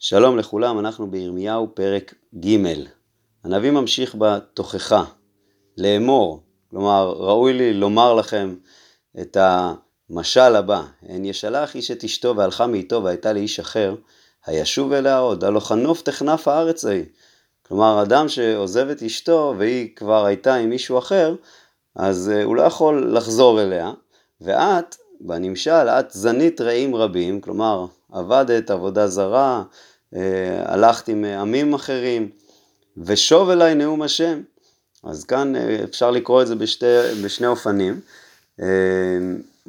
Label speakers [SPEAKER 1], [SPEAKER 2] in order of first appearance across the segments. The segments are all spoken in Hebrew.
[SPEAKER 1] שלום לכולם, אנחנו בירמיהו פרק ג'. הנביא ממשיך בתוכחה, לאמור, כלומר ראוי לי לומר לכם את המשל הבא, הן ישלח איש את אשתו והלכה מאיתו והייתה לאיש אחר, הישוב אליה עוד, הלא חנוף תכנף הארץ ההיא. כלומר, אדם שעוזב את אשתו והיא כבר הייתה עם מישהו אחר, אז אה, הוא לא יכול לחזור אליה, ואת, בנמשל, את זנית רעים רבים, כלומר, עבדת עבודה זרה, אה, הלכת עם עמים אחרים, ושוב אליי נאום השם. אז כאן אה, אפשר לקרוא את זה בשתי, בשני אופנים. אה,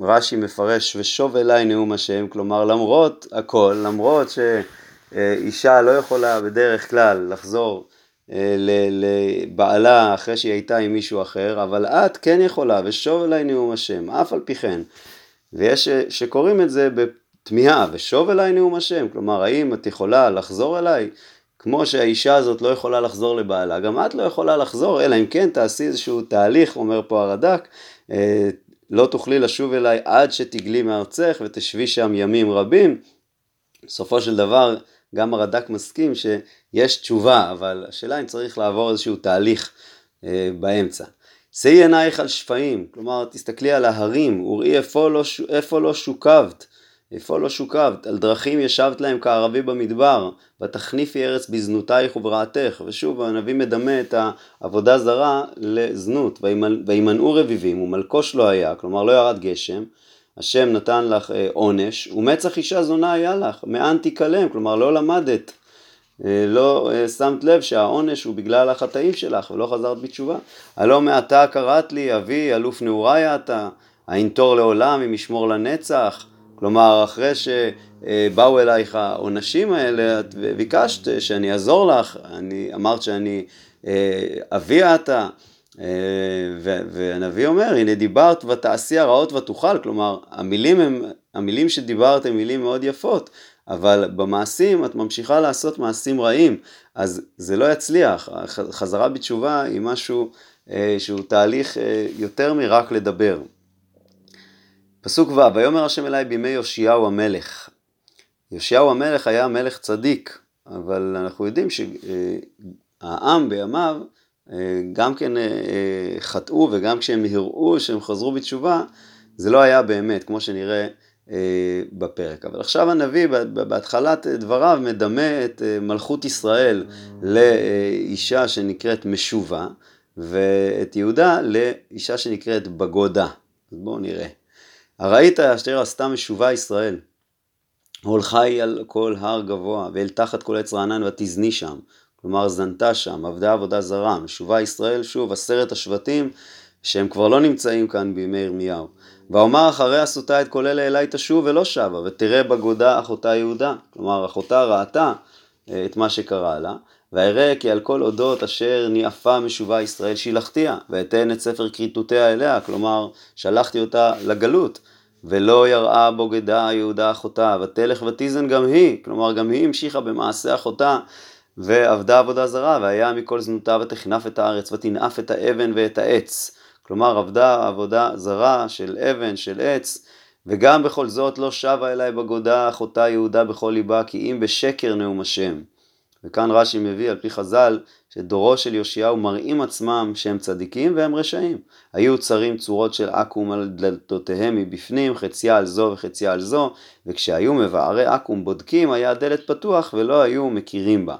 [SPEAKER 1] רש"י מפרש ושוב אליי נאום השם, כלומר למרות הכל, למרות שאישה לא יכולה בדרך כלל לחזור לבעלה אחרי שהיא הייתה עם מישהו אחר, אבל את כן יכולה, ושוב אליי נאום השם, אף על פי כן. ויש שקוראים את זה תמיהה, ושוב אליי נאום השם, כלומר האם את יכולה לחזור אליי? כמו שהאישה הזאת לא יכולה לחזור לבעלה, גם את לא יכולה לחזור, אלא אם כן תעשי איזשהו תהליך, אומר פה הרד"ק, אה, לא תוכלי לשוב אליי עד שתגלי מארצך ותשבי שם ימים רבים. בסופו של דבר, גם הרד"ק מסכים שיש תשובה, אבל השאלה אם צריך לעבור איזשהו תהליך אה, באמצע. שאי עינייך על שפיים, כלומר תסתכלי על ההרים, וראי איפה לא, איפה לא שוקבת. איפה לא שוקבת? על דרכים ישבת להם כערבי במדבר, ותחניפי ארץ בזנותייך וברעתך. ושוב הנביא מדמה את העבודה זרה לזנות, וימנעו רביבים, ומלקוש לא היה, כלומר לא ירד גשם. השם נתן לך אה, עונש, ומצח אישה זונה היה לך, מאן תיכלם, כלומר לא למדת, אה, לא אה, שמת לב שהעונש הוא בגלל החטאים שלך ולא חזרת בתשובה. הלא מעתה קראת לי, אבי, אלוף נעוריי אתה, האין תור לעולם אם ישמור לנצח. כלומר, אחרי שבאו אלייך העונשים האלה, את ביקשת שאני אעזור לך, אני אמרת שאני אה, אבי אתה, אה, והנביא אומר, הנה דיברת ותעשי הרעות ותאכל, כלומר, המילים, הם, המילים שדיברת הן מילים מאוד יפות, אבל במעשים את ממשיכה לעשות מעשים רעים, אז זה לא יצליח, חזרה בתשובה היא משהו אה, שהוא תהליך יותר מרק לדבר. פסוק ו', ויאמר השם אליי בימי יאשיהו המלך. יאשיהו המלך היה מלך צדיק, אבל אנחנו יודעים שהעם בימיו אה, גם כן אה, חטאו וגם כשהם הראו שהם חזרו בתשובה, זה לא היה באמת, כמו שנראה אה, בפרק. אבל עכשיו הנביא בהתחלת דבריו מדמה את מלכות ישראל לאישה שנקראת משובה, ואת יהודה לאישה שנקראת בגודה. אז בואו נראה. הראית אשר עשתה משובה ישראל. הולכה היא על כל הר גבוה, ואל תחת כל עץ רענן ותזני שם. כלומר זנתה שם, עבדה עבודה זרה. משובה ישראל, שוב, עשרת השבטים, שהם כבר לא נמצאים כאן בימי ירמיהו. ואומר אחריה סוטה את כל אלה אליי תשוב ולא שבה, ותראה בגודה אחותה יהודה. כלומר, אחותה ראתה אה, את מה שקרה לה, ואראה כי על כל אודות אשר ניאפה משובה ישראל שילחתיה, ואתן את ספר כריתותיה אליה, כלומר שלחתי אותה לגלות, ולא יראה בוגדה יהודה אחותה, ותלך ותיזן גם היא, כלומר גם היא המשיכה במעשה אחותה, ועבדה עבודה זרה, והיה מכל זנותה ותכנף את הארץ, ותנאף את האבן ואת העץ, כלומר עבדה עבודה זרה של אבן, של עץ, וגם בכל זאת לא שבה אליי בגודה אחותה יהודה בכל ליבה, כי אם בשקר נאום השם. וכאן רש"י מביא על פי חז"ל שדורו של יאשיהו מראים עצמם שהם צדיקים והם רשעים. היו צרים צורות של עכו"ם על דלתותיהם מבפנים, חציה על זו וחציה על זו, וכשהיו מבערי עכו"ם בודקים היה הדלת פתוח ולא היו מכירים בה.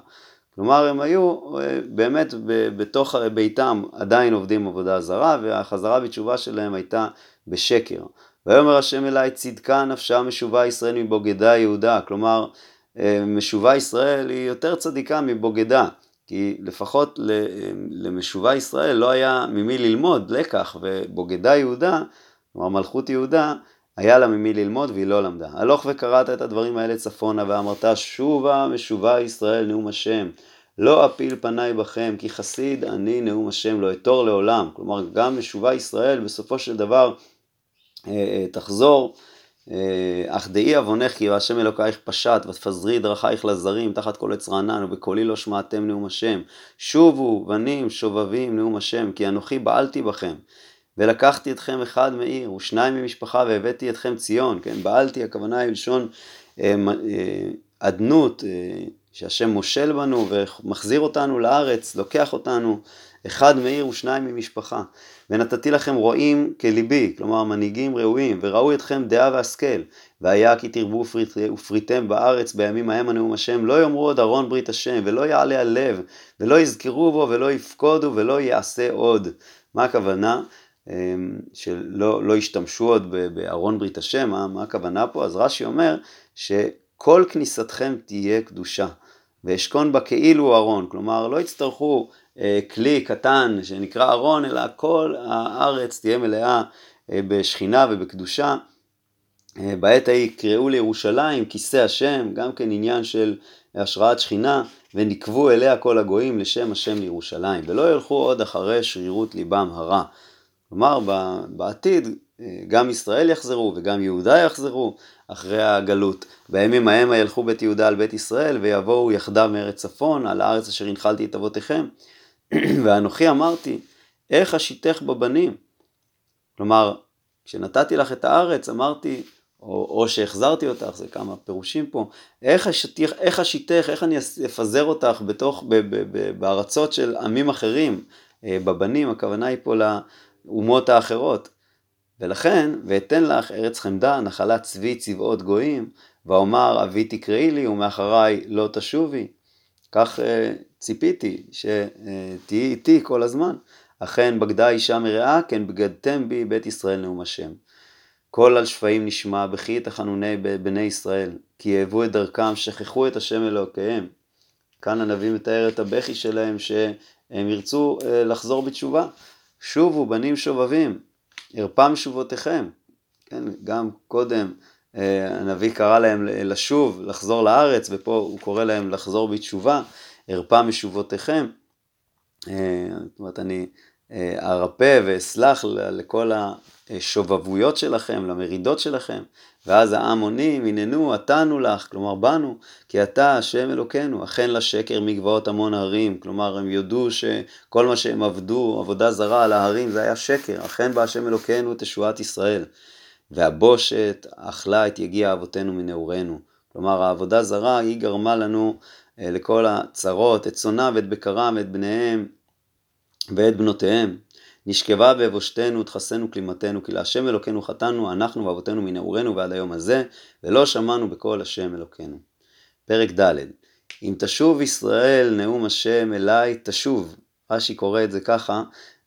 [SPEAKER 1] כלומר הם היו אה, באמת בתוך ביתם עדיין עובדים עבודה זרה והחזרה בתשובה שלהם הייתה בשקר. ויאמר השם אליי צדקה נפשה משובה ישראל מבוגדה יהודה, כלומר משובה ישראל היא יותר צדיקה מבוגדה, כי לפחות למשובה ישראל לא היה ממי ללמוד לקח, ובוגדה יהודה, כלומר מלכות יהודה, היה לה ממי ללמוד והיא לא למדה. הלוך וקראת את הדברים האלה צפונה ואמרת שובה משובה ישראל נאום השם. לא אפיל פניי בכם כי חסיד אני נאום השם לא אתור לעולם. כלומר גם משובה ישראל בסופו של דבר אה, אה, תחזור אך דאי עוונך כי השם אלוקייך פשט ותפזרי דרכייך לזרים תחת כל עץ רענן ובקולי לא שמעתם נאום השם. שובו בנים שובבים נאום השם כי אנוכי בעלתי בכם. ולקחתי אתכם אחד מעיר ושניים ממשפחה והבאתי אתכם ציון. כן בעלתי הכוונה היא לשון אה, אה, אדנות שהשם מושל בנו ומחזיר אותנו לארץ, לוקח אותנו, אחד מעיר ושניים ממשפחה. ונתתי לכם רועים כליבי, כלומר מנהיגים ראויים, וראו אתכם דעה והשכל. והיה כי תרבו ופריתם בארץ בימים ההם הנאום השם, לא יאמרו עוד ארון ברית השם, ולא יעלה הלב, ולא יזכרו בו, ולא יפקודו, ולא יעשה עוד. מה הכוונה? אמ, שלא לא ישתמשו עוד בארון ברית השם, מה, מה הכוונה פה? אז רש"י אומר שכל כניסתכם תהיה קדושה, ואשכון בה כאילו ארון, כלומר לא יצטרכו כלי קטן שנקרא ארון, אלא כל הארץ תהיה מלאה אה, בשכינה ובקדושה. אה, בעת ההיא קראו לירושלים כיסא השם, גם כן עניין של השראת שכינה, ונקבו אליה כל הגויים לשם השם לירושלים, ולא ילכו עוד אחרי שרירות ליבם הרע. כלומר, בעתיד גם ישראל יחזרו וגם יהודה יחזרו אחרי הגלות. בימים ההם ילכו בית יהודה על בית ישראל ויבואו יחדיו מארץ צפון על הארץ אשר הנחלתי את אבותיכם. ואנוכי אמרתי, איך אשיתך בבנים? כלומר, כשנתתי לך את הארץ, אמרתי, או, או שהחזרתי אותך, זה כמה פירושים פה, איך אשיתך, איך אשיתך, איך אני אפזר אותך בתוך, ב, ב, ב, בארצות של עמים אחרים, אה, בבנים, הכוונה היא פה לאומות האחרות. ולכן, ואתן לך ארץ חמדה, נחלת צבי צבאות גויים, ואומר אבי תקראי לי ומאחריי לא תשובי. כך אה, ציפיתי שתהיי איתי כל הזמן. אכן בגדה אישה מרעה, כן בגדתם בי בית ישראל נאום השם. כל על שפיים נשמע, בכי תחנוני בני ישראל, כי אהבו את דרכם, שכחו את השם אלוקיהם. כאן הנביא מתאר את הבכי שלהם, שהם ירצו אה, לחזור בתשובה. שובו בנים שובבים, הרפם שובותיכם. כן, גם קודם אה, הנביא קרא להם לשוב, לחזור לארץ, ופה הוא קורא להם לחזור בתשובה, הרפא משובותיכם. אה, זאת אומרת, אני אה, ארפא ואסלח לכל השובבויות שלכם, למרידות שלכם, ואז העם עונים, הננו, עתנו לך, כלומר בנו, כי אתה השם אלוקינו, אכן לשקר מגבעות המון הרים, כלומר הם יודו שכל מה שהם עבדו, עבודה זרה על ההרים, זה היה שקר, אכן בא השם אלוקינו תשועת ישראל. והבושת אכלה את יגיע אבותינו מנעורינו. כלומר העבודה זרה היא גרמה לנו לכל הצרות, את צונם ואת בקרם ואת בניהם ואת בנותיהם. נשכבה באבושתנו, תחסנו כלימתנו, כי להשם אלוקינו חטאנו, אנחנו ואבותינו מנעורינו ועד היום הזה, ולא שמענו בקול השם אלוקינו. פרק ד' אם תשוב ישראל נאום השם אליי תשוב, רש"י קורא את זה ככה,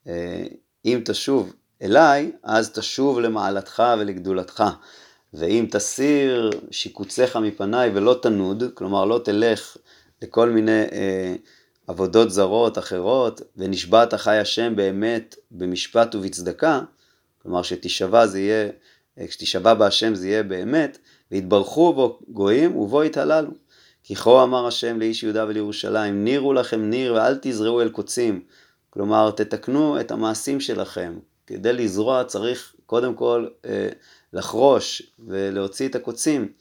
[SPEAKER 1] אה, אם תשוב אליי, אז תשוב למעלתך ולגדולתך. ואם תסיר שיקוציך מפניי ולא תנוד, כלומר לא תלך לכל מיני אה, עבודות זרות אחרות, ונשבעת חי השם באמת במשפט ובצדקה, כלומר שתשבע זה יהיה, אה, כשתשבע בהשם זה יהיה באמת, והתברכו בו גויים ובו יתהללו. כי כה אמר השם לאיש יהודה ולירושלים, נירו לכם ניר ואל תזרעו אל קוצים. כלומר, תתקנו את המעשים שלכם, כדי לזרוע צריך קודם כל אה, לחרוש ולהוציא את הקוצים.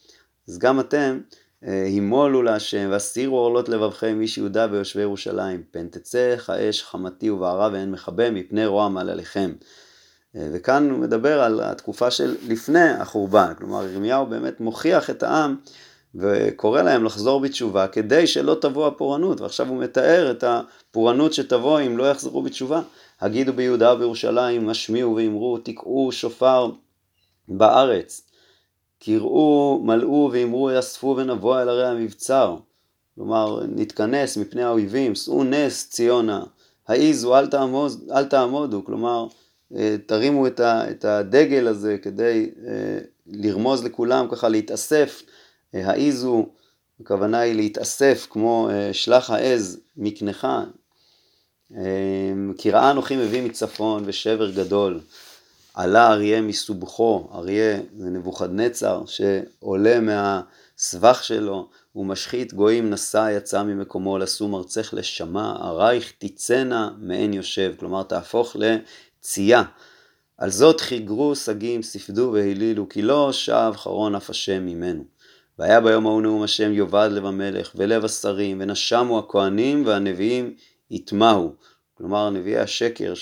[SPEAKER 1] אז גם אתם אה, הימולו להשם והסירו עורלות לבבכם איש יהודה ויושבי ירושלים. פן תצא האש חמתי ובערה ואין מכבה מפני רוע מעלליכם. אה, וכאן הוא מדבר על התקופה של לפני החורבן, כלומר ירמיהו באמת מוכיח את העם וקורא להם לחזור בתשובה כדי שלא תבוא הפורענות, ועכשיו הוא מתאר את הפורענות שתבוא אם לא יחזרו בתשובה. הגידו ביהודה ובירושלים, השמיעו ואמרו, תקעו שופר בארץ. קראו, מלאו ואמרו, יאספו ונבוא אל ערי המבצר. כלומר, נתכנס מפני האויבים, שאו נס ציונה, העיזו, אל, תעמוד, אל תעמודו, כלומר, אה, תרימו את הדגל הזה כדי אה, לרמוז לכולם, ככה להתאסף, אה, העיזו, הכוונה היא להתאסף כמו שלח העז מקנך, ראה אנוכי מביא מצפון ושבר גדול. עלה אריה מסובכו, אריה זה נבוכדנצר שעולה מהסבך שלו, הוא משחית גויים נשא יצא ממקומו לשום ארצך לשמה, ארייך תצאנה מעין יושב, כלומר תהפוך לצייה. על זאת חיגרו שגים, ספדו והילילו, כי לא שב חרון אף השם ממנו. והיה ביום ההוא נאום השם יאבד לב המלך ולב השרים, ונשמו הכהנים והנביאים יטמעו. כלומר נביאי השקר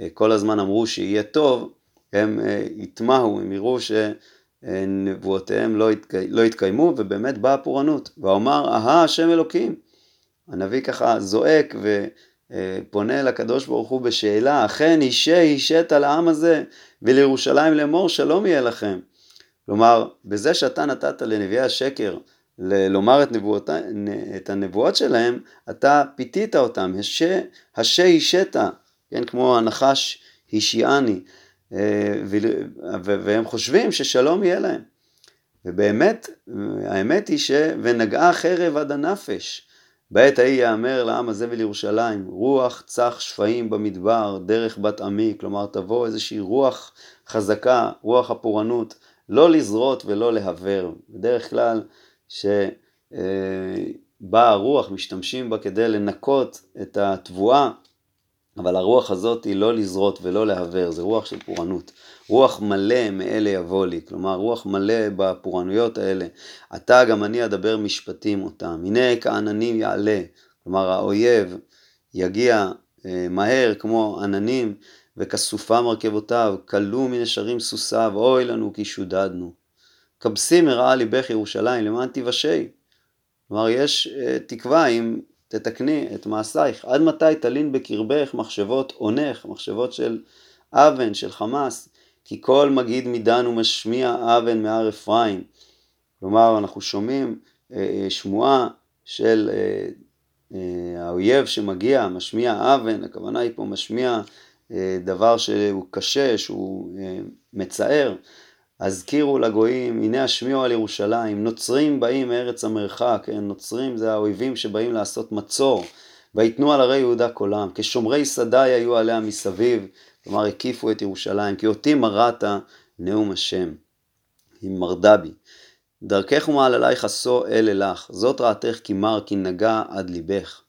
[SPEAKER 1] שכל הזמן אמרו שיהיה טוב, הם יטמעו, הם יראו נבואותיהם לא. לא התקיימו, ובאמת באה פורענות. ואומר, אהה השם אלוקים. הנביא ככה זועק ופונה לקדוש ברוך הוא בשאלה, אכן אישה אישת על העם הזה, ולירושלים לאמור שלום יהיה לכם. כלומר, בזה שאתה נתת לנביאי השקר לומר את, נבואות, את הנבואות שלהם, אתה פיתית אותם, השה השת, כן, כמו הנחש השיעני, אה, והם חושבים ששלום יהיה להם. ובאמת, האמת היא ש... ונגעה חרב עד הנפש. בעת ההיא יאמר לעם הזה ולירושלים, רוח צח שפעים במדבר, דרך בת עמי, כלומר תבוא איזושהי רוח חזקה, רוח הפורענות, לא לזרות ולא להבר. בדרך כלל שבאה הרוח, משתמשים בה כדי לנקות את התבואה, אבל הרוח הזאת היא לא לזרות ולא להבר, זה רוח של פורענות. רוח מלא מאלה יבוא לי, כלומר רוח מלא בפורענויות האלה. אתה גם אני אדבר משפטים אותם. הנה כעננים יעלה, כלומר האויב יגיע אה, מהר כמו עננים וכסופה מרכבותיו, כלו מנשרים סוסיו, אוי לנו כי שודדנו. כבסי מרעה ליבך ירושלים למען תיוושעי. כלומר יש אה, תקווה אם תתקני את מעשייך. עד מתי תלין בקרבך מחשבות עונך, מחשבות של אבן, של חמאס, כי כל מגיד מדן ומשמיע אבן מהר אפרים. כלומר אנחנו שומעים אה, אה, שמועה של האויב שמגיע, משמיע אבן, הכוונה היא פה משמיע דבר שהוא קשה, שהוא מצער. הזכירו לגויים, הנה השמיעו על ירושלים, נוצרים באים מארץ המרחק, כן, נוצרים זה האויבים שבאים לעשות מצור, ויתנו על הרי יהודה קולם, כשומרי שדי היו עליה מסביב, כלומר הקיפו את ירושלים, כי אותי מראת נאום השם, עם מרדבי. דרכך ומעללייך עשו אלה לך, זאת רעתך כי מר כי נגע עד ליבך.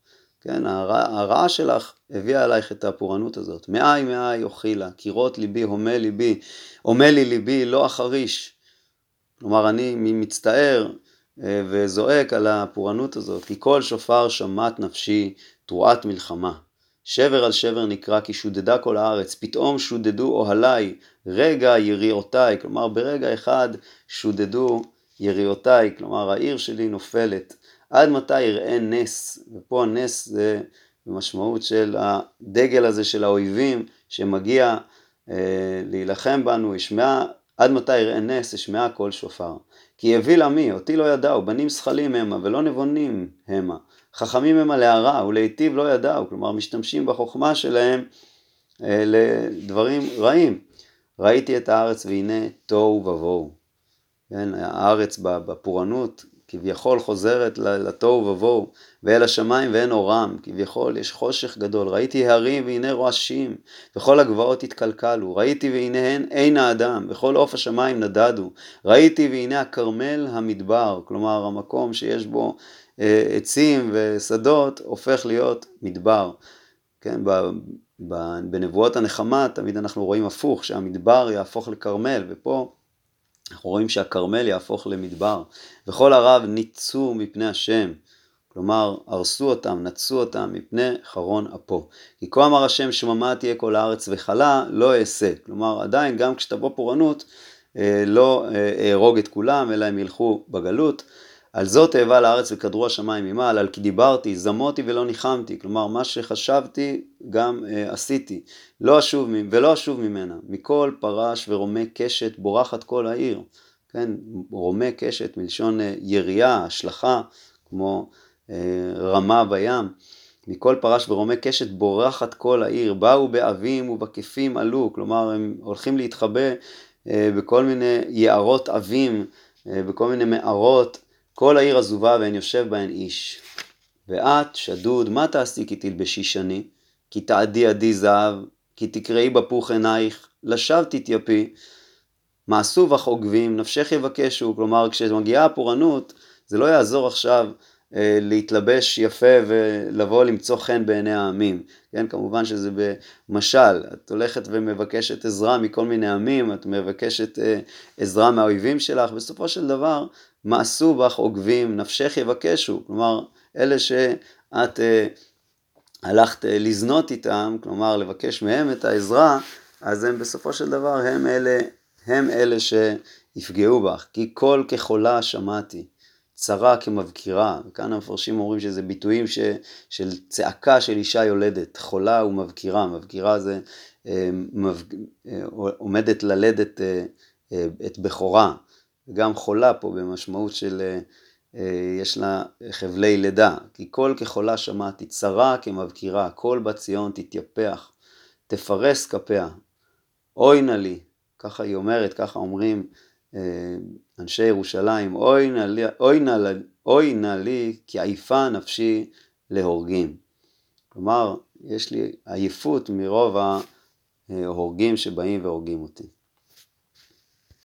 [SPEAKER 1] כן, הרע, הרעה שלך הביאה עלייך את הפורענות הזאת. מאי מאי אוכילה, קירות ליבי, הומה ליבי, הומה לי ליבי, לא אחריש. כלומר, אני מצטער אה, וזועק על הפורענות הזאת, כי כל שופר שמט נפשי תרועת מלחמה. שבר על שבר נקרא כי שודדה כל הארץ, פתאום שודדו אוהליי, רגע יריעותיי, כלומר ברגע אחד שודדו יריעותיי, כלומר העיר שלי נופלת. עד מתי יראה נס, ופה הנס זה במשמעות של הדגל הזה של האויבים שמגיע אה, להילחם בנו, ישמע, עד מתי יראה נס, ישמע כל שופר. כי יביא עמי, אותי לא ידעו, בנים זכלים המה ולא נבונים המה. חכמים המה להרע ולהיטיב לא ידעו, כלומר משתמשים בחוכמה שלהם אה, לדברים רעים. ראיתי את הארץ והנה תוהו ובוהו. כן, הארץ בפורענות כביכול חוזרת לתוהו ובוהו, ואל השמיים ואין אורם, כביכול יש חושך גדול. ראיתי הרים והנה רועשים, וכל הגבעות התקלקלו. ראיתי והנה הן אין האדם, וכל עוף השמיים נדדו. ראיתי והנה הכרמל המדבר, כלומר המקום שיש בו אה, עצים ושדות, הופך להיות מדבר. כן, ב, ב, בנבואות הנחמה תמיד אנחנו רואים הפוך, שהמדבר יהפוך לכרמל, ופה אנחנו רואים שהכרמל יהפוך למדבר, וכל ערב ניצו מפני השם, כלומר הרסו אותם, נצו אותם מפני חרון אפו. כי כה אמר השם שממה תהיה כל הארץ וחלה, לא אעשה. כלומר עדיין גם כשתבוא פורענות, אה, לא אה, אהרוג את כולם, אלא הם ילכו בגלות. על זאת אהבה לארץ וכדרו השמיים ממעל, על כי דיברתי, זמותי ולא ניחמתי, כלומר מה שחשבתי גם אה, עשיתי, לא אשוב, ולא אשוב ממנה, מכל פרש ורומה קשת בורחת כל העיר, כן, רומה קשת מלשון אה, ירייה, השלכה, כמו אה, רמה בים, מכל פרש ורומה קשת בורחת כל העיר, באו באבים ובכפים עלו, כלומר הם הולכים להתחבא אה, בכל מיני יערות עבים, אה, בכל מיני מערות, כל העיר עזובה ואין יושב בהן איש. ואת, שדוד, מה תעשי כי תלבשי שני? כי תעדי עדי זהב, כי תקראי בפוך עינייך, לשווא תתייפי. מעשו בך עוגבים, נפשך יבקשו, כלומר כשמגיעה הפורענות, זה לא יעזור עכשיו אה, להתלבש יפה ולבוא למצוא חן בעיני העמים. כן, כמובן שזה במשל, את הולכת ומבקשת עזרה מכל מיני עמים, את מבקשת אה, עזרה מהאויבים שלך, בסופו של דבר מעשו בך עוגבים, נפשך יבקשו, כלומר אלה שאת אה, הלכת אה, לזנות איתם, כלומר לבקש מהם את העזרה, אז הם בסופו של דבר הם אלה, הם אלה יפגעו בך, כי קול כחולה שמעתי, צרה כמבקירה, וכאן המפרשים אומרים שזה ביטויים ש, של צעקה של אישה יולדת, חולה ומבקירה, מבקירה זה אה, מב, אה, עומדת ללדת אה, אה, את בכורה, גם חולה פה במשמעות של יש לה חבלי לידה, כי קול כחולה שמעתי, צרה כמבקירה, קול בת ציון תתייפח, תפרס כפיה, אוי נא לי, ככה היא אומרת, ככה אומרים אנשי ירושלים, אוי נא לי, כי עייפה נפשי להורגים. כלומר, יש לי עייפות מרוב ההורגים שבאים והורגים אותי.